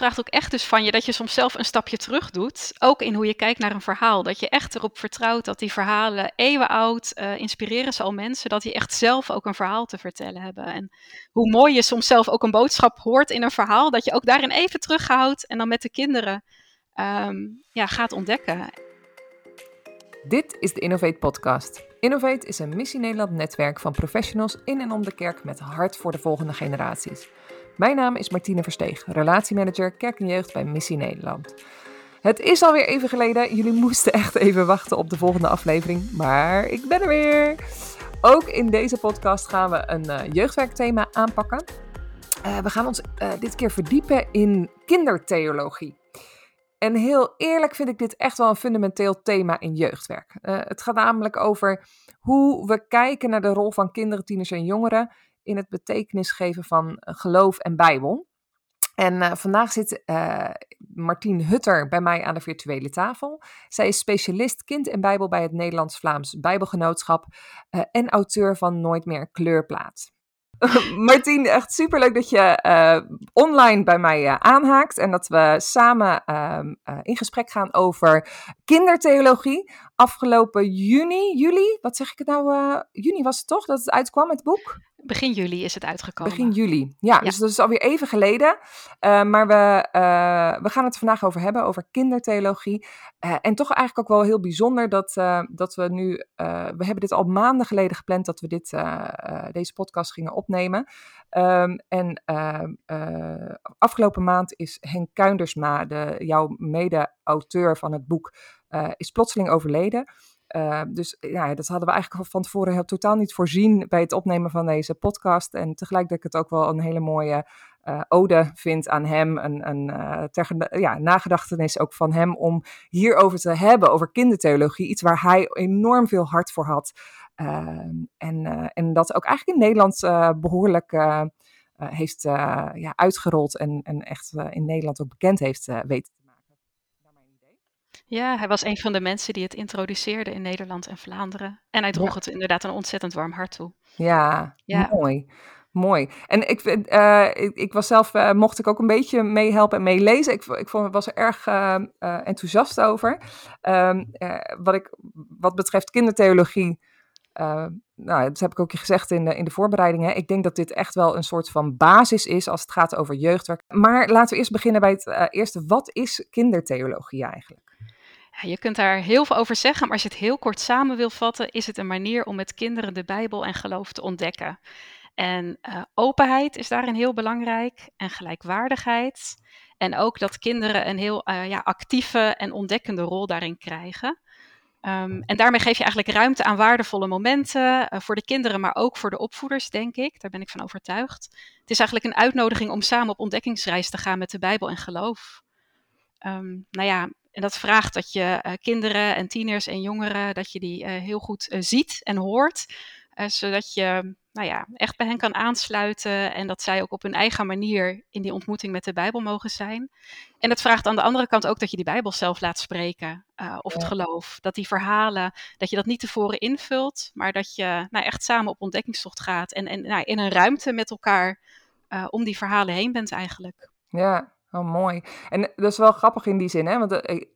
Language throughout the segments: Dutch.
vraagt ook echt dus van je dat je soms zelf een stapje terug doet. Ook in hoe je kijkt naar een verhaal. Dat je echt erop vertrouwt dat die verhalen eeuwen oud uh, inspireren ze al mensen. Dat die echt zelf ook een verhaal te vertellen hebben. En hoe mooi je soms zelf ook een boodschap hoort in een verhaal. Dat je ook daarin even terughoudt en dan met de kinderen um, ja, gaat ontdekken. Dit is de Innovate Podcast. Innovate is een Missie Nederland netwerk van professionals in en om de kerk met hart voor de volgende generaties. Mijn naam is Martine Versteeg, relatiemanager kerk en jeugd bij Missie Nederland. Het is alweer even geleden, jullie moesten echt even wachten op de volgende aflevering, maar ik ben er weer. Ook in deze podcast gaan we een uh, jeugdwerkthema aanpakken. Uh, we gaan ons uh, dit keer verdiepen in kindertheologie. En heel eerlijk vind ik dit echt wel een fundamenteel thema in jeugdwerk. het gaat namelijk over hoe we kijken naar de rol van kinderen, tieners en jongeren in het betekenis geven van eh, geloof en Bijbel. En uh, vandaag zit uh, Martien Hutter bij mij aan de virtuele tafel. Zij is specialist kind en Bijbel bij het Nederlands-Vlaams Bijbelgenootschap en auteur van Nooit meer kleurplaat. Martien, echt superleuk dat je online bij mij aanhaakt en dat we samen ehm, in gesprek gaan over kindertheologie. Afgelopen juni, juli, wat zeg ik het nou? juni was het toch dat het uitkwam, het boek? Begin juli is het uitgekomen. Begin juli, ja. Dus dat is alweer even geleden. Uh, maar we, uh, we gaan het vandaag over hebben, over kindertheologie. Uh, en toch eigenlijk ook wel heel bijzonder dat, dat we nu... we hebben dit al maanden geleden gepland dat we dit, deze podcast gingen opnemen. Um, en ehm, afgelopen maand is Henk Kuindersma, de, jouw mede-auteur van het boek, is plotseling overleden. Uh, dus ja, dat hadden we eigenlijk van tevoren heel, totaal niet voorzien bij het opnemen van deze podcast. En tegelijk dat ik het ook wel een hele mooie uh, ode vind aan hem. Een, een uh, ja, nagedachtenis ook van hem om hierover te hebben, over kindertheologie. Iets waar hij enorm veel hart voor had. Ehm, en, en dat ook eigenlijk in Nederland behoorlijk heeft ja, uitgerold en, en echt in Nederland ook bekend heeft weten ja, hij was een van de mensen die het introduceerde in Nederland en Vlaanderen. En hij droeg ja. het inderdaad een ontzettend warm hart toe. Ja, ja. mooi. Mooi. En ik, uh, ik, ik, was zelf, uh, mocht ik ook een beetje meehelpen en meelezen. Ik, ik vond, was er erg uh, enthousiast over. Um, wat, ik, wat betreft kindertheologie, nou, dat heb ik ook gezegd in de, in de voorbereidingen. Ik denk dat dit echt wel een soort van basis is als het gaat over jeugdwerk. Maar laten we eerst beginnen bij het eerste. Wat is kindertheologie eigenlijk? Je kunt daar heel veel over zeggen, maar als je het heel kort samen wil vatten, is het een manier om met kinderen de Bijbel en geloof te ontdekken. En uh, openheid is daarin heel belangrijk en gelijkwaardigheid. En ook dat kinderen een heel uh, ja, actieve en ontdekkende rol daarin krijgen. Um, en daarmee geef je eigenlijk ruimte aan waardevolle momenten uh, voor de kinderen, maar ook voor de opvoeders, denk ik. Daar ben ik van overtuigd. Het is eigenlijk een uitnodiging om samen op ontdekkingsreis te gaan met de Bijbel en geloof. Um, nou ja, en dat vraagt dat je uh, kinderen en tieners en jongeren, dat je die uh, heel goed uh, ziet en hoort. zodat je nou ja, echt bij hen kan aansluiten en dat zij ook op hun eigen manier in die ontmoeting met de Bijbel mogen zijn. En dat vraagt aan de andere kant ook dat je die Bijbel zelf laat spreken, of het geloof. Dat die verhalen, dat je dat niet tevoren invult, maar dat je nou, echt samen op ontdekkingstocht gaat en, en nou, in een ruimte met elkaar om die verhalen heen bent eigenlijk. Ja, Oh, mooi. En dat is wel grappig in die zin, hè? Want uh, ik,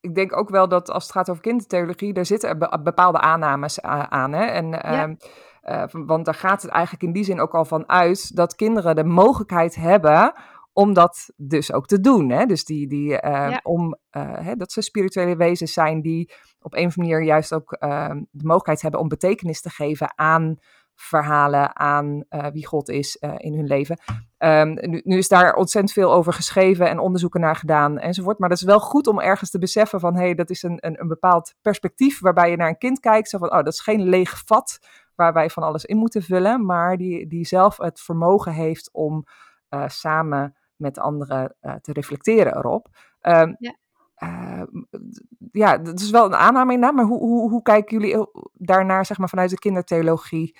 ik, denk ook wel dat als het gaat over kindertheologie, daar zitten bepaalde aannames aan. Hè? En, ja. uh, want daar gaat het eigenlijk in die zin ook al van uit dat kinderen de mogelijkheid hebben om dat dus ook te doen. Hè? Dus die, die, ja. om, hè, dat ze spirituele wezens zijn die op een of andere manier juist ook ehm, de mogelijkheid hebben om betekenis te geven aan verhalen aan uh, wie God is uh, in hun leven. Um, nu, nu, is daar ontzettend veel over geschreven en onderzoeken naar gedaan enzovoort. Maar dat is wel goed om ergens te beseffen van, hé, hey, dat is een, een, een, bepaald perspectief waarbij je naar een kind kijkt. Zo van, oh, dat is geen leeg vat waar wij van alles in moeten vullen, maar die, die zelf het vermogen heeft om uh, samen met anderen te reflecteren erop. Um, ja. Uh, ja, dat is wel een aanname inderdaad, maar hoe, hoe, hoe kijken jullie daarnaar, zeg maar, vanuit de kindertheologie?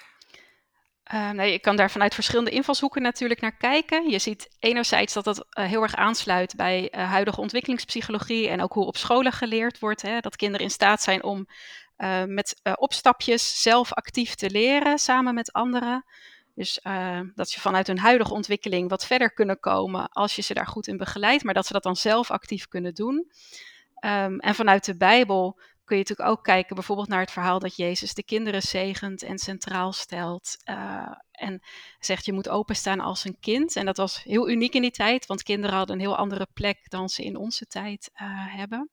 Uh, nee, je kan daar vanuit verschillende invalshoeken natuurlijk naar kijken. Je ziet enerzijds dat dat uh, heel erg aansluit bij uh, huidige ontwikkelingspsychologie en ook hoe op scholen geleerd wordt. Hè, dat kinderen in staat zijn om met opstapjes zelf actief te leren samen met anderen. Dus dat ze vanuit hun huidige ontwikkeling wat verder kunnen komen als je ze daar goed in begeleidt, maar dat ze dat dan zelf actief kunnen doen. Um, en vanuit de Bijbel kun je natuurlijk ook kijken bijvoorbeeld naar het verhaal dat Jezus de kinderen zegent en centraal stelt. Uh, en zegt je moet openstaan als een kind. En dat was heel uniek in die tijd, want kinderen hadden een heel andere plek dan ze in onze tijd uh, hebben.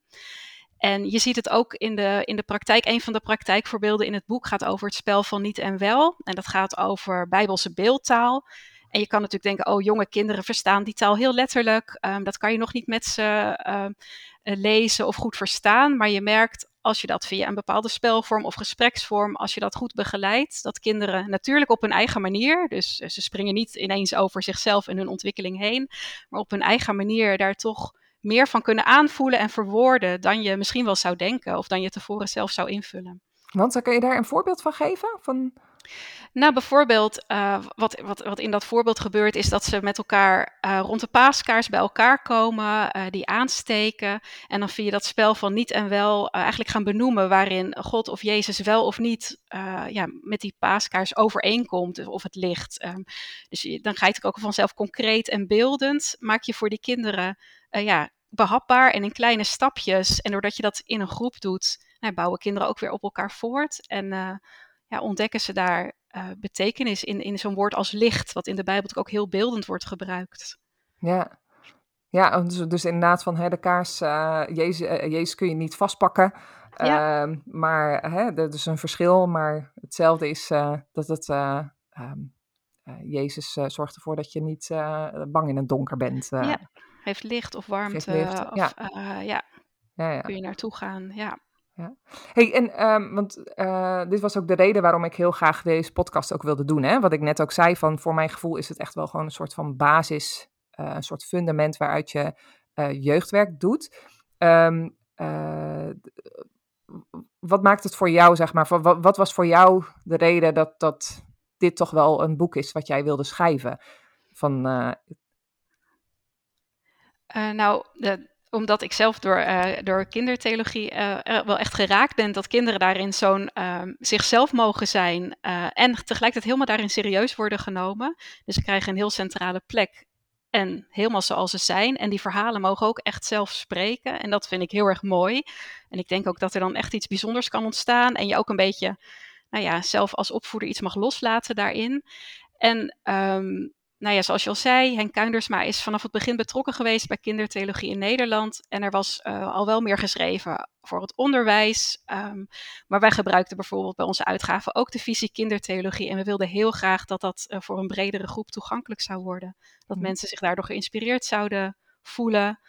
En je ziet het ook in de, in de praktijk. Een van de praktijkvoorbeelden in het boek gaat over het spel van niet en wel. En dat gaat over bijbelse beeldtaal. En je kan natuurlijk denken, oh, jonge kinderen verstaan die taal heel letterlijk. Um, dat kan je nog niet met ze uh, lezen of goed verstaan. Maar je merkt als je dat via een bepaalde spelvorm of gespreksvorm, als je dat goed begeleidt, dat kinderen natuurlijk op hun eigen manier, dus ze springen niet ineens over zichzelf en hun ontwikkeling heen, maar op hun eigen manier daar toch meer van kunnen aanvoelen en verwoorden dan je misschien wel zou denken of dan je tevoren zelf zou invullen. Want kan je daar een voorbeeld van geven? Van... Nou, bijvoorbeeld, uh, wat, wat, wat in dat voorbeeld gebeurt, is dat ze met elkaar uh, rond de paaskaars bij elkaar komen, uh, die aansteken. En dan via dat spel van niet en wel eigenlijk gaan benoemen waarin God of Jezus wel of niet ja, met die paaskaars overeenkomt of het ligt. Um, dus dan ga je het ook vanzelf concreet en beeldend, maak je voor die kinderen ja, behapbaar en in kleine stapjes. En doordat je dat in een groep doet, nou, bouwen kinderen ook weer op elkaar voort. En ja, ontdekken ze daar uh, betekenis in, in zo'n woord als licht, wat in de Bijbel ook heel beeldend wordt gebruikt. Ja, ja dus, dus inderdaad van hè, de kaars, uh, Jezus, uh, Jezus kun je niet vastpakken. Ja. Ehm, maar hè, er is een verschil, maar hetzelfde is dat het... Um, Jezus zorgt ervoor dat je niet bang in het donker bent. ja, heeft licht of warmte. Licht, of, ja. ja. Ja, ja. Kun je naartoe gaan, ja. Ja. Hey, en um, want uh, dit was ook de reden waarom ik heel graag deze podcast ook wilde doen. Hè? Wat ik net ook zei, van voor mijn gevoel is het echt wel gewoon een soort van basis, uh, een soort fundament waaruit je uh, jeugdwerk doet. Um, wat maakt het voor jou, zeg maar, wat, wat, was voor jou de reden dat, dat dit toch wel een boek is wat jij wilde schrijven? Van, nou, de, omdat ik zelf door, uh, door kindertheologie uh, wel echt geraakt ben dat kinderen daarin zo'n uh, zichzelf mogen zijn en tegelijkertijd helemaal daarin serieus worden genomen. Dus ze krijgen een heel centrale plek en helemaal zoals ze zijn. En die verhalen mogen ook echt zelf spreken en dat vind ik heel erg mooi. En ik denk ook dat er dan echt iets bijzonders kan ontstaan en je ook een beetje, nou ja, zelf als opvoeder iets mag loslaten daarin. En um, nou ja, zoals je al zei, Henk Kuindersma is vanaf het begin betrokken geweest bij kindertheologie in Nederland. En er was uh, al wel meer geschreven voor het onderwijs. Um, maar wij gebruikten bijvoorbeeld bij onze uitgaven ook de visie kindertheologie. En we wilden heel graag dat dat uh, voor een bredere groep toegankelijk zou worden. Dat mm. mensen zich daardoor geïnspireerd zouden voelen.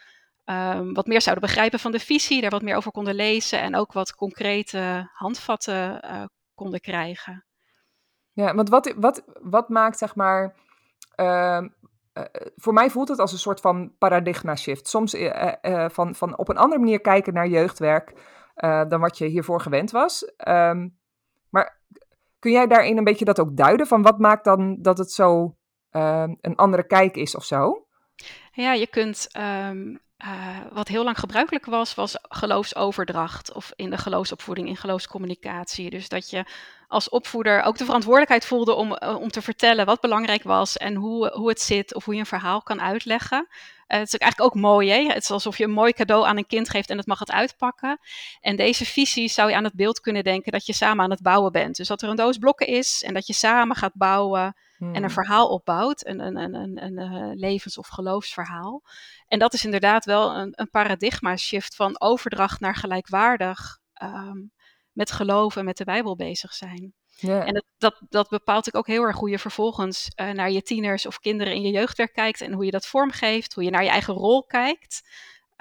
Um, wat meer zouden begrijpen van de visie, daar wat meer over konden lezen. En ook wat concrete handvatten uh, konden krijgen. Ja, want wat, wat, wat maakt zeg maar uh, voor mij voelt het als een soort van paradigma shift. Soms uh, van, van op een andere manier kijken naar jeugdwerk dan wat je hiervoor gewend was. Um, maar kun jij daarin een beetje dat ook duiden? Van wat maakt dan dat het zo ehm, een andere kijk is of zo? Ja, je kunt uh, wat heel lang gebruikelijk was, was geloofsoverdracht of in de geloofsopvoeding, in geloofscommunicatie. Dus dat je als opvoeder ook de verantwoordelijkheid voelde om, uh, om te vertellen wat belangrijk was en hoe, hoe het zit of hoe je een verhaal kan uitleggen. Uh, het is eigenlijk ook mooi, hè? Het is alsof je een mooi cadeau aan een kind geeft en het mag het uitpakken. En deze visie zou je aan het beeld kunnen denken dat je samen aan het bouwen bent. Dus dat er een doos blokken is en dat je samen gaat bouwen en een hmm. verhaal opbouwt, een, een, een, een, een, een levens- of geloofsverhaal. En dat is inderdaad wel een, een paradigma shift van overdracht naar gelijkwaardig um, met geloof en met de Bijbel bezig zijn. Yeah. En dat, dat, dat, bepaalt ook heel erg hoe je vervolgens uh, naar je tieners of kinderen in je jeugdwerk kijkt en hoe je dat vormgeeft, hoe je naar je eigen rol kijkt.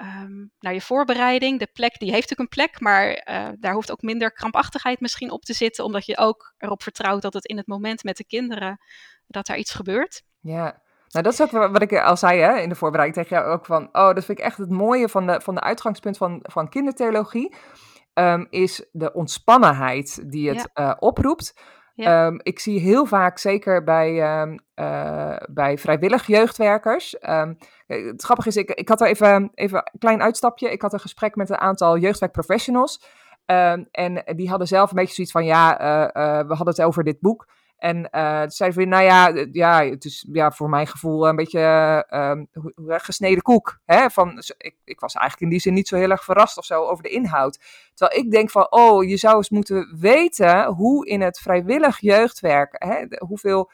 Um, naar je voorbereiding. De plek die heeft ook een plek, maar uh, daar hoeft ook minder krampachtigheid misschien op te zitten, omdat je ook erop vertrouwt dat het in het moment met de kinderen dat daar iets gebeurt. Ja, nou, dat is ook wat ik al zei hè, in de voorbereiding tegen jou ook van, oh, dat vind ik echt het mooie van de, van de uitgangspunt van, van kindertheologie, um, is de ontspannenheid die het ja. uh, oproept. Um, ik zie heel vaak, zeker bij, um, uh, bij vrijwillig jeugdwerkers. Um, het grappige is, ik, ik had er even, even een klein uitstapje. Ik had een gesprek met een aantal jeugdwerkprofessionals. en die hadden zelf een beetje zoiets van: ja, uh, we hadden het over dit boek. En uh, zei van, nou ja, ja, het is ja, voor mijn gevoel een beetje uh, gesneden koek. Hè? Van, ik, ik was eigenlijk in die zin niet zo heel erg verrast of zo over de inhoud. Terwijl ik denk van, oh, je zou eens moeten weten hoe in het vrijwillig jeugdwerk, hè, hoeveel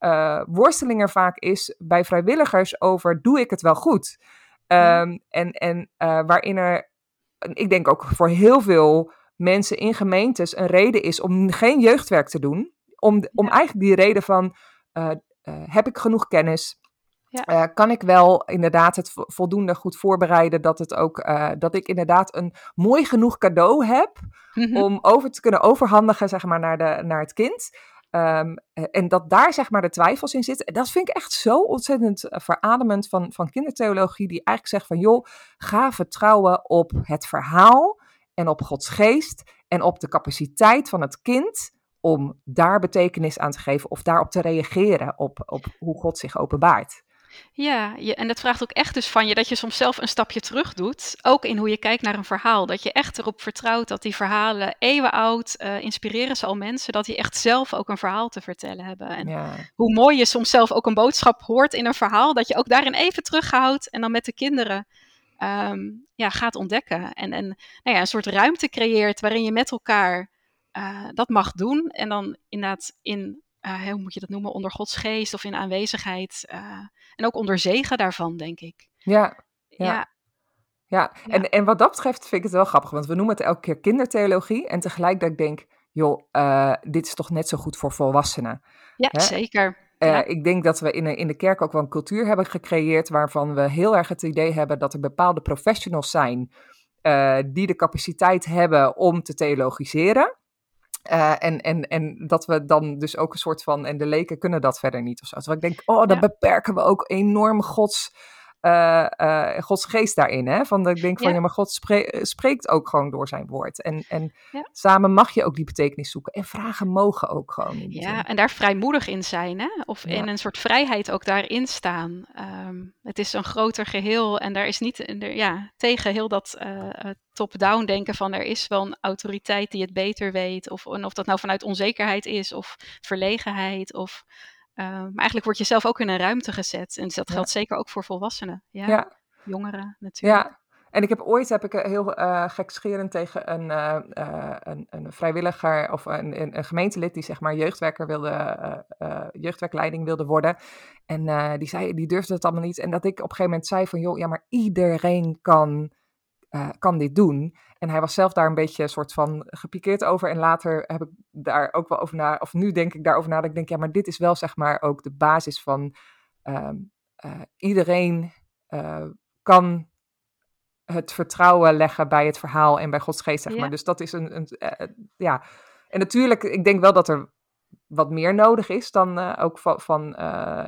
uh, worsteling er vaak is bij vrijwilligers over, doe ik het wel goed? Um, en en waarin er, ik denk ook voor heel veel mensen in gemeentes een reden is om geen jeugdwerk te doen. Om, om eigenlijk die reden van, uh, uh, heb ik genoeg kennis? Ja. Uh, kan ik wel inderdaad het voldoende goed voorbereiden dat, het ook, dat ik inderdaad een mooi genoeg cadeau heb mm -hmm. om over te kunnen overhandigen zeg maar, naar, de, naar het kind? Um, en dat daar zeg maar de twijfels in zitten. Dat vind ik echt zo ontzettend verademend van, van kindertheologie. Die eigenlijk zegt van joh, ga vertrouwen op het verhaal en op Gods geest en op de capaciteit van het kind om daar betekenis aan te geven of daarop te reageren op, op hoe God zich openbaart. Ja, je, en dat vraagt ook echt dus van je dat je soms zelf een stapje terug doet. Ook in hoe je kijkt naar een verhaal. Dat je echt erop vertrouwt dat die verhalen eeuwen oud uh, inspireren ze al mensen. Dat die echt zelf ook een verhaal te vertellen hebben. En ja. hoe mooi je soms zelf ook een boodschap hoort in een verhaal. Dat je ook daarin even terughoudt en dan met de kinderen um, ja, gaat ontdekken. En, en nou ja, een soort ruimte creëert waarin je met elkaar uh, dat mag doen. En dan inderdaad in, uh, hoe moet je dat noemen, onder Gods geest of in aanwezigheid. Uh, en ook onder zegen daarvan, denk ik. Ja, ja. ja. Ja, En, en wat dat betreft vind ik het wel grappig, want we noemen het elke keer kindertheologie. En tegelijk dat ik denk, joh, uh, dit is toch net zo goed voor volwassenen. Ja, Hè? zeker. Uh, ja. Ik denk dat we in, in de kerk ook wel een cultuur hebben gecreëerd waarvan we heel erg het idee hebben dat er bepaalde professionals zijn uh, die de capaciteit hebben om te theologiseren. Uh, en, en, en dat we dan dus ook een soort van, en de leken kunnen dat verder niet of zo. Dus ik denk, oh, dan ja. beperken we ook enorm Gods, uh, uh, Gods geest daarin. Hè? Van, ik denk van, ja, ja maar God spre spreekt ook gewoon door zijn woord. En, en ja. samen mag je ook die betekenis zoeken. En vragen mogen ook gewoon. In ja, zin. en daar vrijmoedig in zijn. Hè? Of in een soort vrijheid ook daarin staan. Um, het is een groter geheel en daar is niet, er, ja, tegen heel dat top-down denken van er is wel een autoriteit die het beter weet. Of, en of dat nou vanuit onzekerheid is of verlegenheid. Of, maar eigenlijk word je zelf ook in een ruimte gezet. En dat geldt ja. zeker ook voor volwassenen. Ja. ja. Jongeren natuurlijk. Ja. En ik heb ooit heb ik heel uh, gekscherend tegen een, uh, een, een, vrijwilliger of een, een, een, gemeentelid die zeg maar jeugdwerker wilde, jeugdwerkleiding wilde worden. En die zei, die durfde het allemaal niet. En dat ik op een gegeven moment zei van joh, ja, maar iedereen kan uh, kan dit doen. En hij was zelf daar een beetje een soort van gepikeerd over. En later heb ik daar ook wel over na, of nu denk ik daarover na. Dat ik denk, ja, maar dit is wel zeg maar ook de basis van uh, uh, iedereen uh, kan het vertrouwen leggen bij het verhaal en bij Gods geest, zeg ja. maar. Dus dat is een, een ja. En natuurlijk, ik denk wel dat er wat meer nodig is dan ook van, van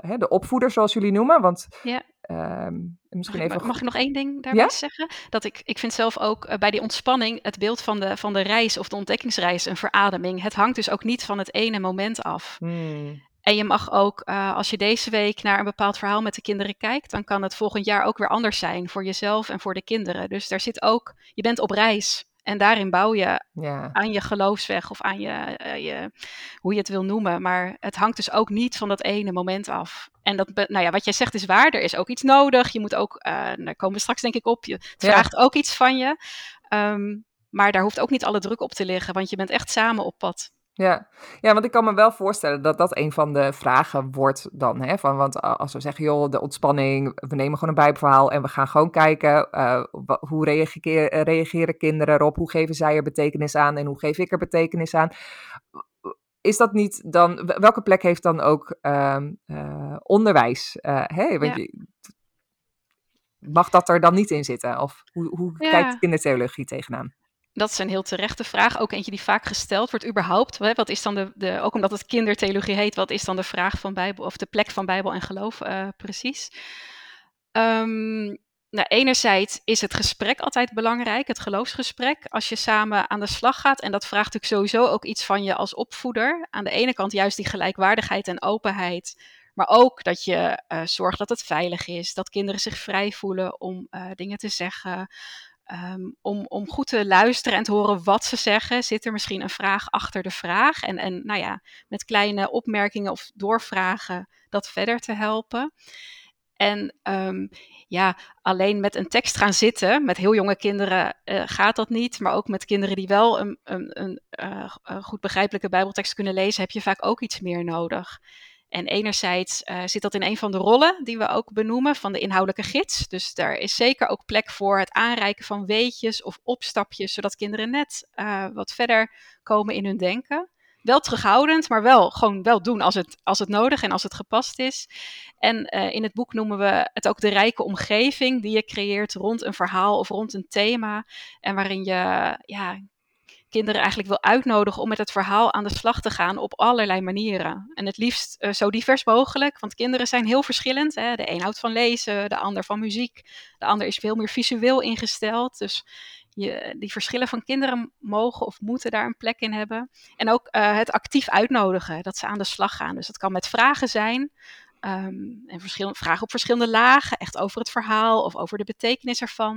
hè, de opvoeder, zoals jullie noemen. Want ja. Um, misschien mag, even... mag ik nog één ding daarbij ja? zeggen? Dat ik, ik vind zelf ook uh, bij die ontspanning het beeld van de, van de reis of de ontdekkingsreis een verademing. Het hangt dus ook niet van het ene moment af. Hmm. En je mag ook, als je deze week naar een bepaald verhaal met de kinderen kijkt, dan kan het volgend jaar ook weer anders zijn voor jezelf en voor de kinderen. Dus daar zit ook, je bent op reis. En daarin bouw je ja. aan je geloofsweg of aan je, uh, je, hoe je het wil noemen. Maar het hangt dus ook niet van dat ene moment af. En dat, nou ja, wat jij zegt is waar. Er is ook iets nodig. Je moet ook, uh, daar komen we straks denk ik op. Je, het ja. vraagt ook iets van je. Um, maar daar hoeft ook niet alle druk op te liggen, want je bent echt samen op pad. Ja. ja, want ik kan me wel voorstellen dat dat een van de vragen wordt dan. Hè? Van, want als we zeggen, joh, de ontspanning, we nemen gewoon een bijverhaal en we gaan gewoon kijken uh, hoe reageren, reageren kinderen erop, hoe geven zij er betekenis aan en hoe geef ik er betekenis aan. Is dat niet dan, welke plek heeft dan ook uh, uh, onderwijs? Hey, want ja. je, mag dat er dan niet in zitten? Of hoe, hoe ja. kijkt kindertheologie tegenaan? Dat is een heel terechte vraag. Ook eentje die vaak gesteld wordt überhaupt. Wat is dan de, de, ook omdat het kindertheologie heet, wat is dan de vraag van Bijbel, of de plek van Bijbel en geloof uh, precies? Um, nou, enerzijds is het gesprek altijd belangrijk, het geloofsgesprek, als je samen aan de slag gaat. En dat vraagt natuurlijk sowieso ook iets van je als opvoeder. Aan de ene kant juist die gelijkwaardigheid en openheid. Maar ook dat je uh, zorgt dat het veilig is, dat kinderen zich vrij voelen om uh, dingen te zeggen. Ehm, om, om goed te luisteren en te horen wat ze zeggen, zit er misschien een vraag achter de vraag. En, en nou ja, met kleine opmerkingen of doorvragen dat verder te helpen. En um, ja, alleen met een tekst gaan zitten, met heel jonge kinderen uh, gaat dat niet. Maar ook met kinderen die wel een, een, een, uh, een goed begrijpelijke Bijbeltekst kunnen lezen, heb je vaak ook iets meer nodig. En enerzijds uh, zit dat in een van de rollen die we ook benoemen van de inhoudelijke gids. Dus daar is zeker ook plek voor het aanreiken van weetjes of opstapjes, zodat kinderen net uh, wat verder komen in hun denken. Wel terughoudend, maar wel gewoon wel doen als het, als het nodig en als het gepast is. En uh, in het boek noemen we het ook de rijke omgeving die je creëert rond een verhaal of rond een thema. En waarin je ja, kinderen eigenlijk wil uitnodigen om met het verhaal aan de slag te gaan op allerlei manieren. En het liefst uh, zo divers mogelijk, want kinderen zijn heel verschillend. Hè? De een houdt van lezen, de ander van muziek, de ander is veel meer visueel ingesteld. Dus je, die verschillen van kinderen mogen of moeten daar een plek in hebben. En ook uh, het actief uitnodigen, dat ze aan de slag gaan. Dus dat kan met vragen zijn. Um, en vragen op verschillende lagen, echt over het verhaal of over de betekenis ervan.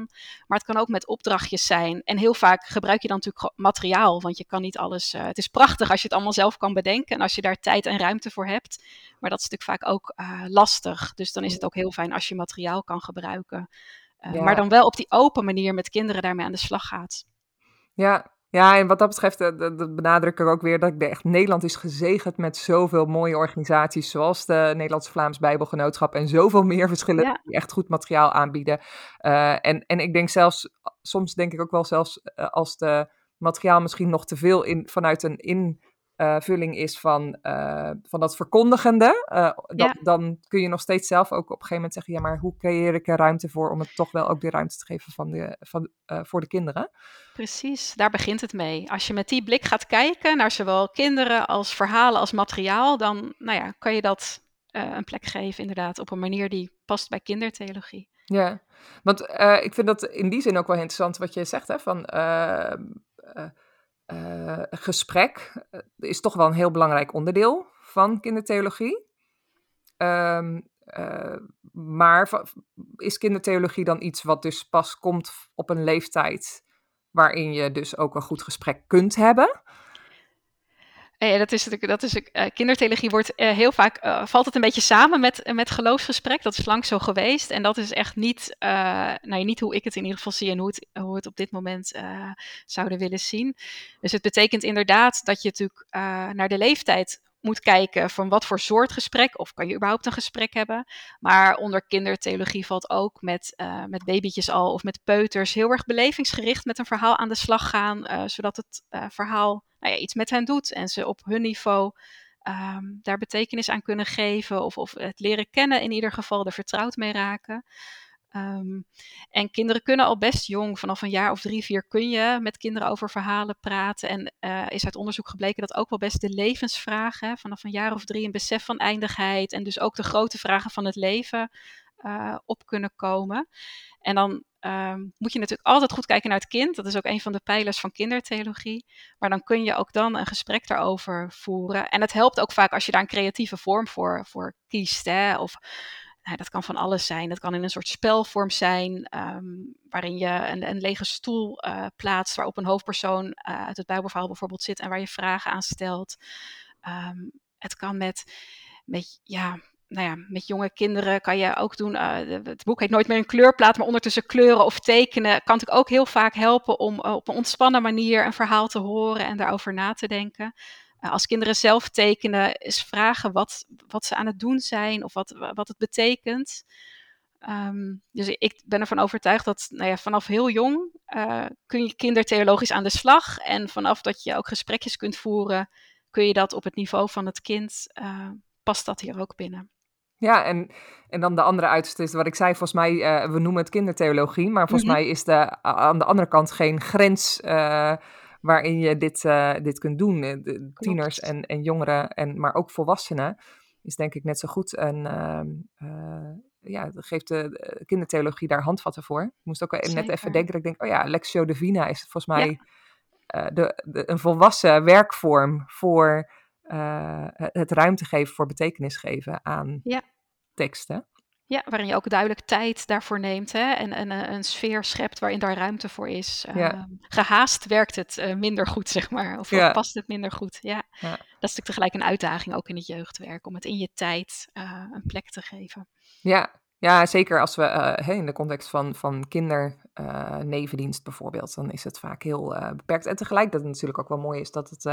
Maar het kan ook met opdrachtjes zijn. En heel vaak gebruik je dan natuurlijk materiaal, want je kan niet alles. Uh, het is prachtig als je het allemaal zelf kan bedenken en als je daar tijd en ruimte voor hebt. Maar dat is natuurlijk vaak ook uh, lastig. Dus dan is het ook heel fijn als je materiaal kan gebruiken. Uh, ja. Maar dan wel op die open manier met kinderen daarmee aan de slag gaat. Ja, ja, en wat dat betreft, dat, dat benadruk ik ook weer dat ik echt, Nederland is gezegend met zoveel mooie organisaties, zoals de Nederlands-Vlaams Bijbelgenootschap en zoveel meer verschillen ja. die echt goed materiaal aanbieden. Uh, en, en ik denk zelfs, soms denk ik ook wel zelfs uh, als de materiaal misschien nog te veel in, vanuit een in uh, vulling is van, uh, van dat verkondigende, uh, dat, ja. dan kun je nog steeds zelf ook op een gegeven moment zeggen, ja, maar hoe creëer ik er ruimte voor om het toch wel ook de ruimte te geven van de, van, voor de kinderen? Precies, daar begint het mee. Als je met die blik gaat kijken naar zowel kinderen als verhalen als materiaal, dan nou ja, kan je dat een plek geven inderdaad op een manier die past bij kindertheologie. Ja, want ik vind dat in die zin ook wel interessant wat je zegt, hè, van uh, gesprek uh, is toch wel een heel belangrijk onderdeel van kindertheologie. Um, uh, maar is kindertheologie dan iets wat dus pas komt op een leeftijd waarin je dus ook een goed gesprek kunt hebben? Ja, dat is, dat is, uh, kindertheologie wordt uh, heel vaak, valt het een beetje samen met, met geloofsgesprek. Dat is lang zo geweest. En dat is echt niet, nou, niet hoe ik het in ieder geval zie en hoe, het, hoe het op dit moment zouden willen zien. Dus het betekent inderdaad dat je natuurlijk naar de leeftijd moet kijken van wat voor soort gesprek, of kan je überhaupt een gesprek hebben. Maar onder kindertheologie valt ook met, uh, met babytjes al of met peuters heel erg belevingsgericht met een verhaal aan de slag gaan, uh, zodat het uh, verhaal nou ja, iets met hen doet en ze op hun niveau um, daar betekenis aan kunnen geven of, of het leren kennen in ieder geval, er vertrouwd mee raken. Um, en kinderen kunnen al best jong, vanaf een jaar of drie, vier, kun je met kinderen over verhalen praten. En uh, is uit onderzoek gebleken dat ook wel best de levensvragen, vanaf een jaar of drie, een besef van eindigheid en dus ook de grote vragen van het leven uh, op kunnen komen. En dan um, moet je natuurlijk altijd goed kijken naar het kind. Dat is ook een van de pijlers van kindertheologie. Maar dan kun je ook dan een gesprek daarover voeren. En het helpt ook vaak als je daar een creatieve vorm voor, voor kiest. Hè? Of nou, dat kan van alles zijn. Dat kan in een soort spelvorm zijn, um, waarin je een, een lege stoel uh, plaatst, waarop een hoofdpersoon uh, uit het Bijbelverhaal bijvoorbeeld zit en waar je vragen aan stelt. Um, het kan met, met ja, nou ja, met jonge kinderen kan je ook doen. Uh, het boek heet Nooit meer een kleurplaat, maar ondertussen kleuren of tekenen kan natuurlijk ook heel vaak helpen om op een ontspannen manier een verhaal te horen en daarover na te denken. Uh, als kinderen zelf tekenen, is vragen wat, wat ze aan het doen zijn of wat, wat het betekent. Um, dus ik ben ervan overtuigd dat nou ja, vanaf heel jong uh, kun je kindertheologisch aan de slag. En vanaf dat je ook gesprekjes kunt voeren, kun je dat op het niveau van het kind, uh, past dat hier ook binnen. Ja, en, en dan de andere uiterste is wat ik zei, volgens mij, uh, we noemen het kindertheologie, maar volgens mm -hmm. mij is de, aan de andere kant geen grens waarin je dit, uh, dit kunt doen. De tieners en, en jongeren, en, maar ook volwassenen, is denk ik net zo goed. En ehm, ja, geeft de kindertheologie daar handvatten voor. Ik moest ook Zeker. net even denken, dat ik denk, oh ja, Lectio Divina is volgens mij ja. de, de, een volwassen werkvorm voor het ruimte geven voor betekenis geven aan ja. teksten. Ja, waarin je ook duidelijk tijd daarvoor neemt hè? en, en uh, een sfeer schept waarin daar ruimte voor is. Ja. Ehm, gehaast werkt het uh, minder goed, zeg maar. Of, Ja. past het minder goed. Ja. Ja. Dat is natuurlijk tegelijk een uitdaging ook in het jeugdwerk, om het in je tijd uh, een plek te geven. Ja, ja zeker als we hey, in de context van, van kindernevendienst bijvoorbeeld, dan is het vaak heel beperkt. En tegelijk dat het natuurlijk ook wel mooi is dat, het,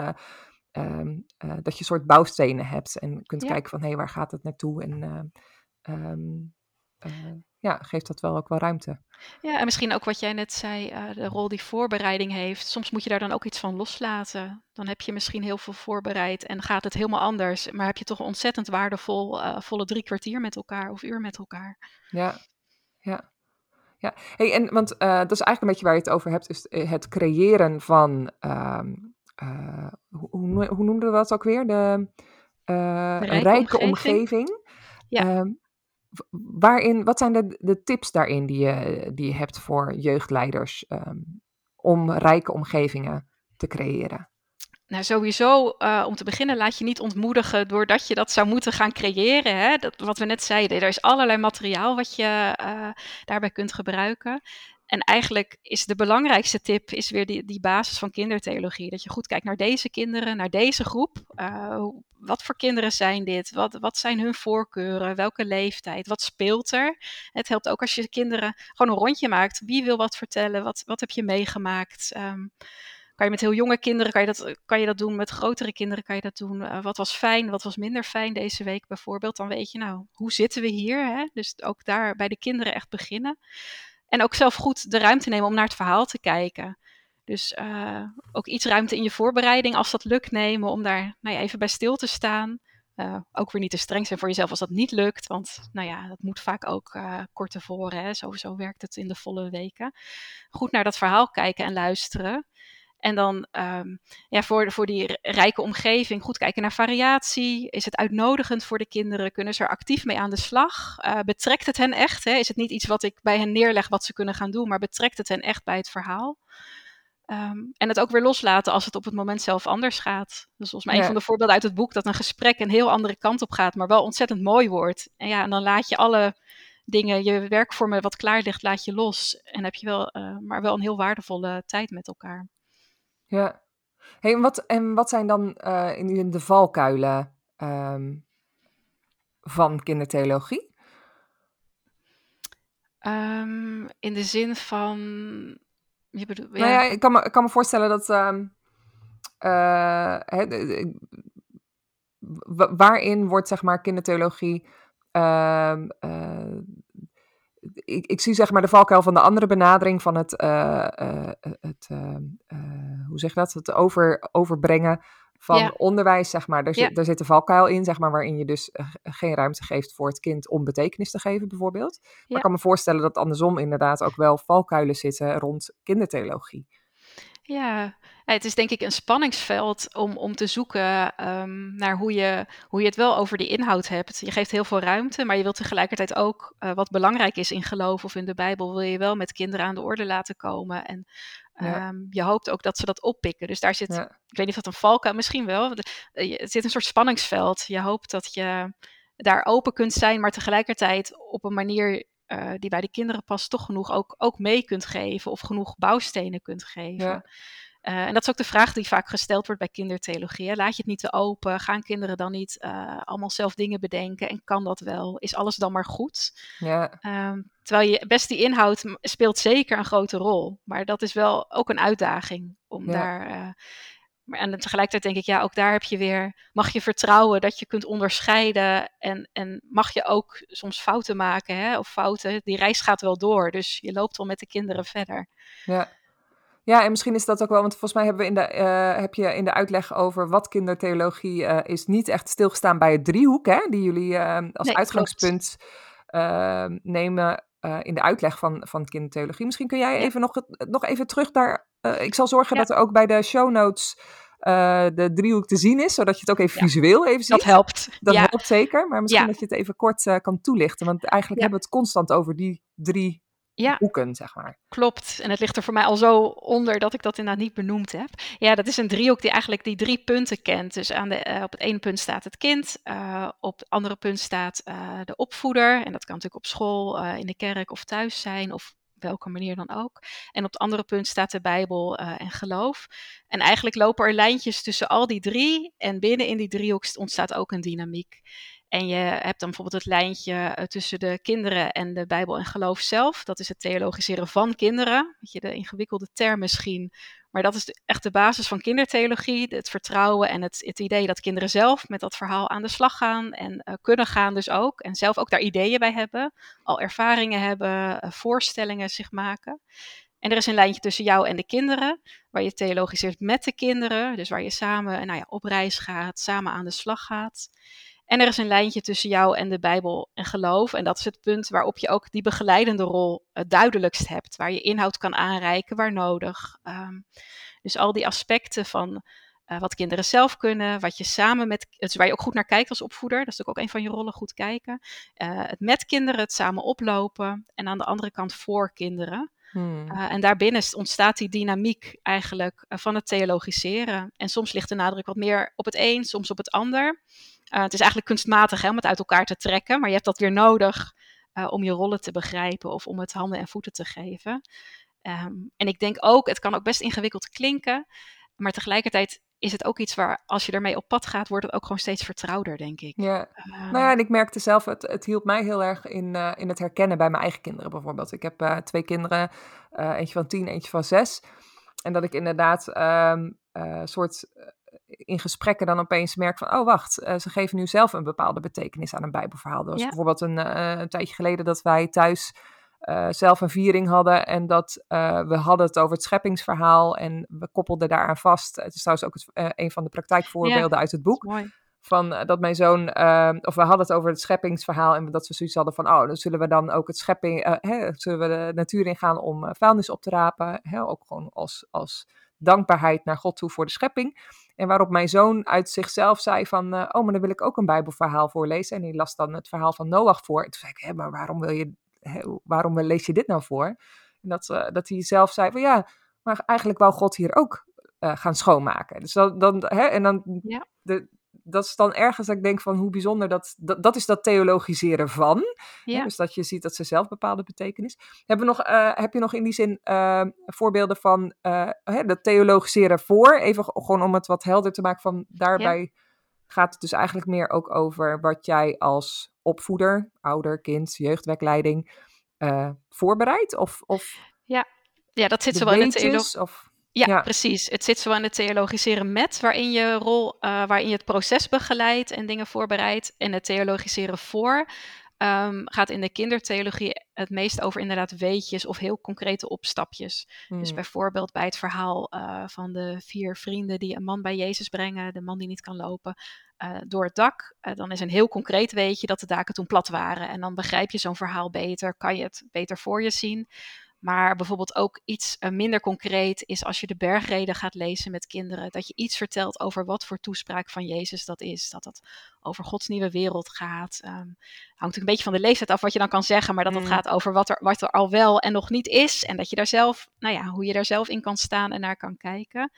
um, dat je een soort bouwstenen hebt en kunt kijken van hé, hey, waar gaat het naartoe? En um, ja, geeft dat wel ook wel ruimte. Ja, en misschien ook wat jij net zei, uh, de rol die voorbereiding heeft. Soms moet je daar dan ook iets van loslaten. Dan heb je misschien heel veel voorbereid en gaat het helemaal anders. Maar heb je toch ontzettend waardevol uh, volle drie kwartier met elkaar of uur met elkaar. Ja, ja. Ja, hey, en want uh, dat is eigenlijk een beetje waar je het over hebt, is het creëren van, hoe, hoe, hoe noemden we dat ook weer? De, rijke, rijke omgeving. omgeving. Ja. Um, waarin, wat zijn de, de tips daarin die je, die je hebt voor jeugdleiders um, om rijke omgevingen te creëren? Nou, sowieso, uh, om te beginnen, laat je niet ontmoedigen doordat je dat zou moeten gaan creëren. Hè? Dat, wat we net zeiden, er is allerlei materiaal wat je uh, daarbij kunt gebruiken. En eigenlijk is de belangrijkste tip is weer die, die basis van kindertheologie. Dat je goed kijkt naar deze kinderen, naar deze groep. Uh, wat voor kinderen zijn dit? Wat, wat zijn hun voorkeuren? Welke leeftijd? Wat speelt er? Het helpt ook als je kinderen gewoon een rondje maakt. Wie wil wat vertellen? Wat, wat heb je meegemaakt? Um, kan je met heel jonge kinderen kan je dat, kan je dat doen, met grotere kinderen kan je dat doen. Uh, wat was fijn, wat was minder fijn deze week bijvoorbeeld. Dan weet je nou, hoe zitten we hier? Hè? Dus ook daar bij de kinderen echt beginnen. En ook zelf goed de ruimte nemen om naar het verhaal te kijken. Dus uh, ook iets ruimte in je voorbereiding, als dat lukt, nemen om daar nou ja, even bij stil te staan. Uh, ook weer niet te streng zijn voor jezelf als dat niet lukt. Want nou ja, dat moet vaak ook uh, kort tevoren. Hè? Zo, zo werkt het in de volle weken. Goed naar dat verhaal kijken en luisteren. En dan um, ja, voor, voor die rijke omgeving goed kijken naar variatie. Is het uitnodigend voor de kinderen? Kunnen ze er actief mee aan de slag? Uh, betrekt het hen echt? Hè? Is het niet iets wat ik bij hen neerleg wat ze kunnen gaan doen, maar betrekt het hen echt bij het verhaal? Um, en het ook weer loslaten als het op het moment zelf anders gaat. Dus volgens mij ja. een van de voorbeelden uit het boek dat een gesprek een heel andere kant op gaat, maar wel ontzettend mooi wordt. En ja, en dan laat je alle dingen, je werkvormen wat klaar ligt, laat je los. En heb je wel, uh, maar wel een heel waardevolle tijd met elkaar. Ja. Hey, en, wat, en wat zijn dan uh, in de valkuilen um, van kindertheologie? Um, in de zin van. Je bedoelt, ja. Nou ja, ik kan me, ik kan me voorstellen dat. Um, uh, he, waarin wordt zeg maar kindertheologie. Uh, ik, ik, zie zeg maar de valkuil van de andere benadering van het, uh, uh, het uh, hoe zeg je dat, het over, overbrengen van Ja. onderwijs, zeg maar. Daar, zit, daar zit een valkuil in, zeg maar, waarin je dus eh, geen ruimte geeft voor het kind om betekenis te geven, bijvoorbeeld. Maar Ja. ik kan me voorstellen dat andersom inderdaad ook wel valkuilen zitten rond kindertheologie. Ja, het is denk ik een spanningsveld om, om te zoeken ehm, naar hoe je, hoe je het wel over die inhoud hebt. Je geeft heel veel ruimte, maar je wilt tegelijkertijd ook eh, wat belangrijk is in geloof of in de Bijbel, wil je wel met kinderen aan de orde laten komen. En Ja. ehm, je hoopt ook dat ze dat oppikken. Dus daar zit, Ja. ik weet niet of dat een valkuil, misschien wel. Eh, Het zit een soort spanningsveld. Je hoopt dat je daar open kunt zijn, maar tegelijkertijd op een manier eh, die bij de kinderen past, toch genoeg ook, ook mee kunt geven of genoeg bouwstenen kunt geven. Ja. Eh, en dat is ook de vraag die vaak gesteld wordt bij kindertheologie. Hè? Laat je het niet te open? Gaan kinderen dan niet eh, allemaal zelf dingen bedenken? En kan dat wel? Is alles dan maar goed? Ja, Ehm, terwijl je best die inhoud speelt zeker een grote rol. Maar dat is wel ook een uitdaging om Ja. daar. Maar en tegelijkertijd denk ik, ja, ook daar heb je weer. Mag je vertrouwen dat je kunt onderscheiden. En, en mag je ook soms fouten maken, hè? Of fouten. Die reis gaat wel door. Dus je loopt wel met de kinderen verder. ja. Ja, en misschien is dat ook wel, want volgens mij hebben we in de, eh, heb je in de uitleg over wat kindertheologie eh, is, niet echt stilgestaan bij het driehoek, hè, die jullie eh, als Nee, uitgangspunt nemen eh, in de uitleg van, van kindertheologie. Misschien kun jij Ja. even nog, nog even terug daar. eh, ik zal zorgen Ja. dat er ook bij de show notes eh, de driehoek te zien is, zodat je het ook even Ja. visueel even ziet. Dat helpt. Dat helpt zeker, maar misschien dat je het even kort kan toelichten. Want eigenlijk hebben we het constant over die drie Ja. boeken, zeg maar. Klopt. En het ligt er voor mij al zo onder dat ik dat inderdaad niet benoemd heb. Ja, dat is een driehoek die eigenlijk die drie punten kent. Dus aan de, eh, op het ene punt staat het kind, uh, op het andere punt staat uh, de opvoeder. En dat kan natuurlijk op school, in de kerk of thuis zijn, of welke manier dan ook. En op het andere punt staat de Bijbel en geloof. En eigenlijk lopen er lijntjes tussen al die drie. En binnen in die driehoek ontstaat ook een dynamiek. En je hebt dan bijvoorbeeld het lijntje eh, tussen de kinderen en de Bijbel en geloof zelf. Dat is het theologiseren van kinderen. Weet je, de ingewikkelde term misschien. Maar dat is echt de basis van kindertheologie. Het vertrouwen en het, het, idee dat kinderen zelf met dat verhaal aan de slag gaan. En uh, kunnen gaan dus ook. En zelf ook daar ideeën bij hebben. Al ervaringen hebben, uh, voorstellingen zich maken. En er is een lijntje tussen jou en de kinderen, waar je theologiseert met de kinderen. Dus waar je samen nou ja, op reis gaat, samen aan de slag gaat. En er is een lijntje tussen jou en de Bijbel en geloof. En dat is het punt waarop je ook die begeleidende rol het duidelijkst hebt. Waar je inhoud kan aanreiken waar nodig. Um, dus al die aspecten van uh, wat kinderen zelf kunnen, wat je samen met, dus waar je ook goed naar kijkt als opvoeder, dat is natuurlijk ook een van je rollen, goed kijken. Uh, het met kinderen, het samen oplopen en aan de andere kant voor kinderen. Hmm. Uh, en daarbinnen ontstaat die dynamiek eigenlijk van het theologiseren. En soms ligt de nadruk wat meer op het een, soms op het ander. Uh, het is eigenlijk kunstmatig hè, om het uit elkaar te trekken, maar je hebt dat weer nodig uh, om je rollen te begrijpen of om het handen en voeten te geven. Um, en ik denk ook, het kan ook best ingewikkeld klinken, maar tegelijkertijd is het ook iets waar, als je ermee op pad gaat, wordt het ook gewoon steeds vertrouwder, denk ik. Ja, uh, nou ja, en ik merkte zelf, het, het hielp mij heel erg in, uh, in het herkennen bij mijn eigen kinderen bijvoorbeeld. Ik heb uh, twee kinderen, eentje van tien, eentje van zes. En dat ik inderdaad een um, soort in gesprekken dan opeens merk van, oh wacht, uh, ze geven nu zelf een bepaalde betekenis aan een Bijbelverhaal. Er was ja. bijvoorbeeld een, uh, een, tijdje geleden dat wij thuis uh, zelf een viering hadden en dat we hadden het over het scheppingsverhaal en we koppelden daaraan vast. Het is trouwens ook het, een van de praktijkvoorbeelden ja, uit het boek. Van dat mijn zoon, of we hadden het over het scheppingsverhaal en dat we zoiets hadden van, oh, dan zullen we dan ook het schepping, hè, zullen we de natuur ingaan om vuilnis op te rapen. Hè, ook gewoon als, als dankbaarheid naar God toe voor de schepping. En waarop mijn zoon uit zichzelf zei van, uh, oh, maar dan wil ik ook een bijbelverhaal voorlezen. En die las dan het verhaal van Noach voor. En toen zei ik, hé, maar waarom, wil je, waarom lees je dit nou voor? En dat, uh, dat hij zelf zei van, ja, maar eigenlijk wou God hier ook uh, gaan schoonmaken. Dus dan, dan hè, en dan, ja. de, dat is dan ergens dat ik denk van hoe bijzonder dat, dat, dat is dat theologiseren van. Ja. Hè, dus dat je ziet dat ze zelf bepaalde betekenis. Hebben we nog, uh, heb je nog in die zin uh, voorbeelden van uh, hè, dat theologiseren voor? Even gewoon om het wat helder te maken van daarbij ja. gaat het dus eigenlijk meer ook over wat jij als opvoeder, ouder, kind, jeugdwerkleiding voorbereidt? Of, of ja. ja, dat zit zo wel in de theologie. Of... Ja, ja, precies. Het zit zo aan het theologiseren met, waarin je rol, uh, waarin je het proces begeleidt en dingen voorbereidt. En het theologiseren voor um, gaat in de kindertheologie het meest over inderdaad weetjes of heel concrete opstapjes. Hmm. Dus bijvoorbeeld bij het verhaal uh, van de vier vrienden die een man bij Jezus brengen, de man die niet kan lopen. Uh, door het dak, dan is een heel concreet weetje dat de daken toen plat waren. En dan begrijp je zo'n verhaal beter, kan je het beter voor je zien. Maar bijvoorbeeld ook iets uh, minder concreet is als je de bergreden gaat lezen met kinderen. Dat je iets vertelt over wat voor toespraak van Jezus dat is. Dat dat over Gods nieuwe wereld gaat. Um, hangt natuurlijk een beetje van de leeftijd af wat je dan kan zeggen. Maar dat het mm. gaat over wat er, wat er al wel en nog niet is. En dat je daar zelf, nou ja, hoe je daar zelf in kan staan en naar kan kijken.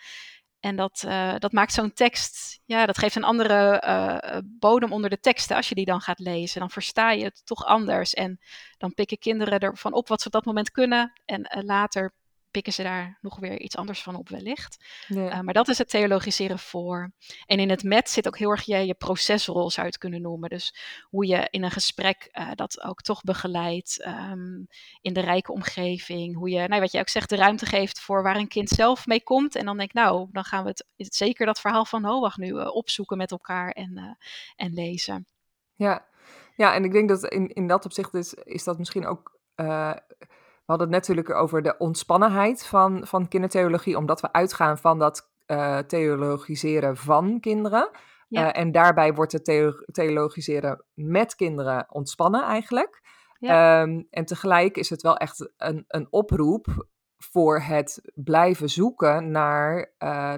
En dat, uh, dat maakt zo'n tekst, ja, dat geeft een andere uh, bodem onder de teksten als je die dan gaat lezen. Dan versta je het toch anders. En dan pikken kinderen ervan op wat ze op dat moment kunnen. En later pikken ze daar nog weer iets anders van op wellicht. Uh, maar dat is het theologiseren voor. En in het met zit ook heel erg je, je procesrol zou je het kunnen noemen. Dus hoe je in een gesprek uh, dat ook toch begeleidt um, in de rijke omgeving. Hoe je, nou, wat je ook zegt, de ruimte geeft voor waar een kind zelf mee komt. En dan denk ik, nou, dan gaan we het, het zeker dat verhaal van Noach nu uh, opzoeken met elkaar en, en lezen. Ja. ja, en ik denk dat in, in dat opzicht is, is dat misschien ook hadden het natuurlijk over de ontspannenheid van, van kindertheologie, omdat we uitgaan van dat uh, theologiseren van kinderen. Ja. Uh, en daarbij wordt het theo theologiseren met kinderen ontspannen eigenlijk. Ja. Um, en tegelijk is het wel echt een, een oproep voor het blijven zoeken naar uh,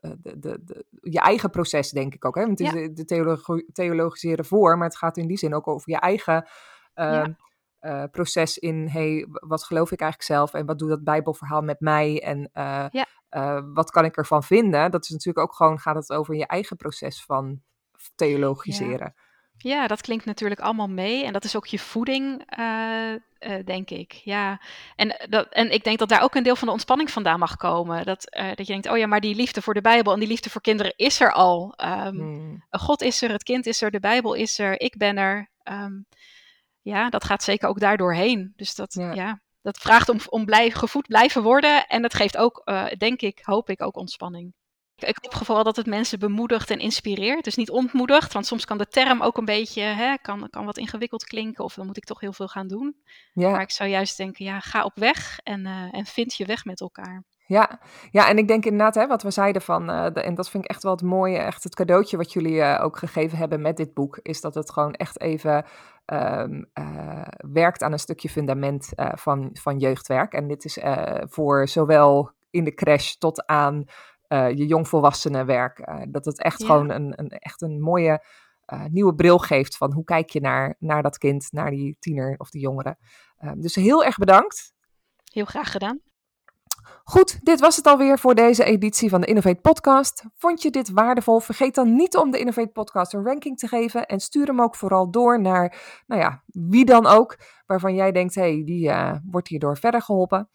de, de, de, je eigen proces, denk ik ook. Hè? Want het is de theologiseren voor, maar het gaat in die zin ook over je eigen. Uh, uh, proces in, hey, wat geloof ik eigenlijk zelf en wat doet dat Bijbelverhaal met mij en uh, ja. uh, wat kan ik ervan vinden? Dat is natuurlijk ook gewoon, gaat het over je eigen proces van theologiseren. Ja. Ja, dat klinkt natuurlijk allemaal mee. En dat is ook je voeding, denk ik. Ja. En, dat, en ik denk dat daar ook een deel van de ontspanning vandaan mag komen. Dat, dat je denkt, oh ja, maar die liefde voor de Bijbel en die liefde voor kinderen is er al. Um, hmm. God is er, het kind is er, de Bijbel is er, ik ben er. Um, ja, dat gaat zeker ook daardoor heen. Dus dat, ja. ja dat vraagt om, om blij, gevoed blijven worden. En dat geeft ook, denk ik, hoop ik, ook ontspanning. Ik hoop vooral dat het mensen bemoedigt en inspireert. Dus niet ontmoedigt, want soms kan de term ook een beetje, hè, kan, kan wat ingewikkeld klinken. Of dan moet ik toch heel veel gaan doen. Ja. Maar ik zou juist denken, ja, ga op weg en, uh, en vind je weg met elkaar. Ja, ja, en ik denk inderdaad, hè, wat we zeiden van, uh, de, en dat vind ik echt wel het mooie, echt het cadeautje wat jullie uh, ook gegeven hebben met dit boek, is dat het gewoon echt even um, uh, werkt aan een stukje fundament van, van jeugdwerk. En dit is voor zowel in de crash tot aan je jongvolwassenenwerk. Dat het echt ja. gewoon een, een, echt een mooie nieuwe bril geeft van hoe kijk je naar, naar dat kind, naar die tiener of die jongere. dus heel erg bedankt. Heel graag gedaan. Goed, dit was het alweer voor deze editie van de Innovate Podcast. Vond je dit waardevol? Vergeet dan niet om de Innovate Podcast een ranking te geven en stuur hem ook vooral door naar, nou ja, wie dan ook, waarvan jij denkt, hey, die uh, wordt hierdoor verder geholpen.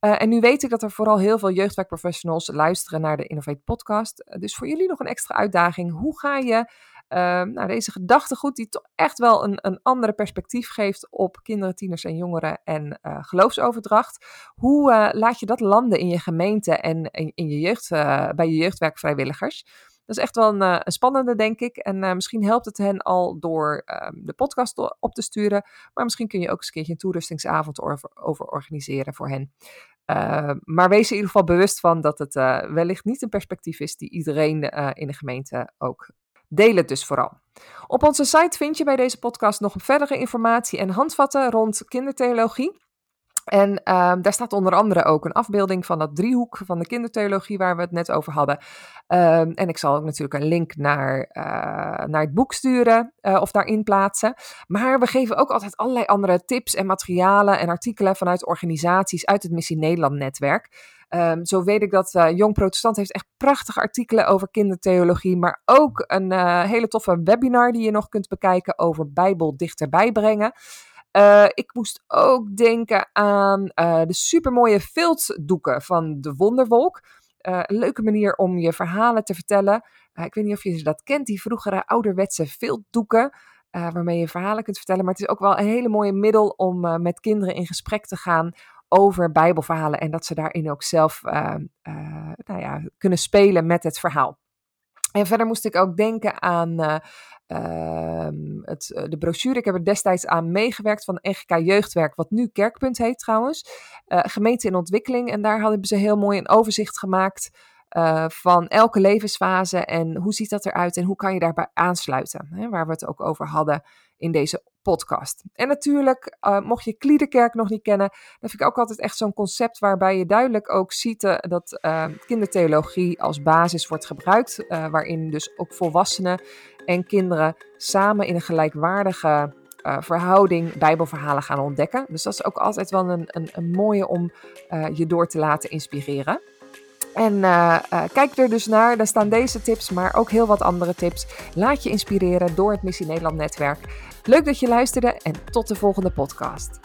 Uh, en nu weet ik dat er vooral heel veel jeugdwerkprofessionals luisteren naar de Innovate podcast. Dus voor jullie nog een extra uitdaging. Hoe ga je uh, nou, deze gedachtegoed, die toch echt wel een, een andere perspectief geeft op kinderen, tieners en jongeren en geloofsoverdracht. Hoe laat je dat landen in je gemeente en in, je jeugd, bij je jeugdwerkvrijwilligers? Dat is echt wel een, spannende, denk ik. En misschien helpt het hen al door uh, de podcast op te sturen. Maar misschien kun je ook eens een keertje een toerustingsavond over, over organiseren voor hen. Uh, maar wees in ieder geval bewust van dat het wellicht niet een perspectief is die iedereen in de gemeente ook delen, dus vooral. Op onze site vind je bij deze podcast nog verdere informatie en handvatten rond kindertheologie. En um, daar staat onder andere ook een afbeelding van dat driehoek van de kindertheologie waar we het net over hadden. Um, en ik zal ook natuurlijk een link naar, uh, naar het boek sturen uh, of daarin plaatsen. Maar we geven ook altijd allerlei andere tips en materialen en artikelen vanuit organisaties uit het Missie Nederland netwerk. Um, zo weet ik dat uh, Jong Protestant heeft echt prachtige artikelen over kindertheologie, maar ook een hele toffe webinar die je nog kunt bekijken over Bijbel dichterbij brengen. Uh, ik moest ook denken aan uh, de supermooie viltdoeken van de Wonderwolk. Uh, een leuke manier om je verhalen te vertellen. ik weet niet of je dat kent, die vroegere ouderwetse viltdoeken. waarmee je verhalen kunt vertellen. Maar het is ook wel een hele mooie middel om met kinderen in gesprek te gaan over Bijbelverhalen. En dat ze daarin ook zelf nou ja, kunnen spelen met het verhaal. En verder moest ik ook denken aan uh, uh, het, eh, de brochure. Ik heb er destijds aan meegewerkt van NGK Jeugdwerk, wat nu Kerkpunt heet trouwens. Uh, gemeente in ontwikkeling. En daar hadden ze heel mooi een overzicht gemaakt van elke levensfase en hoe ziet dat eruit en hoe kan je daarbij aansluiten. Hè, waar we het ook over hadden in deze podcast. En natuurlijk, uh, mocht je Kliederkerk nog niet kennen, dan vind ik ook altijd echt zo'n concept waarbij je duidelijk ook ziet uh, dat kindertheologie als basis wordt gebruikt, waarin dus ook volwassenen en kinderen samen in een gelijkwaardige verhouding Bijbelverhalen gaan ontdekken. Dus dat is ook altijd wel een, een, een mooie om je door te laten inspireren. En kijk er dus naar, daar staan deze tips, maar ook heel wat andere tips. Laat je inspireren door het Missie Nederland netwerk. Leuk dat je luisterde en tot de volgende podcast.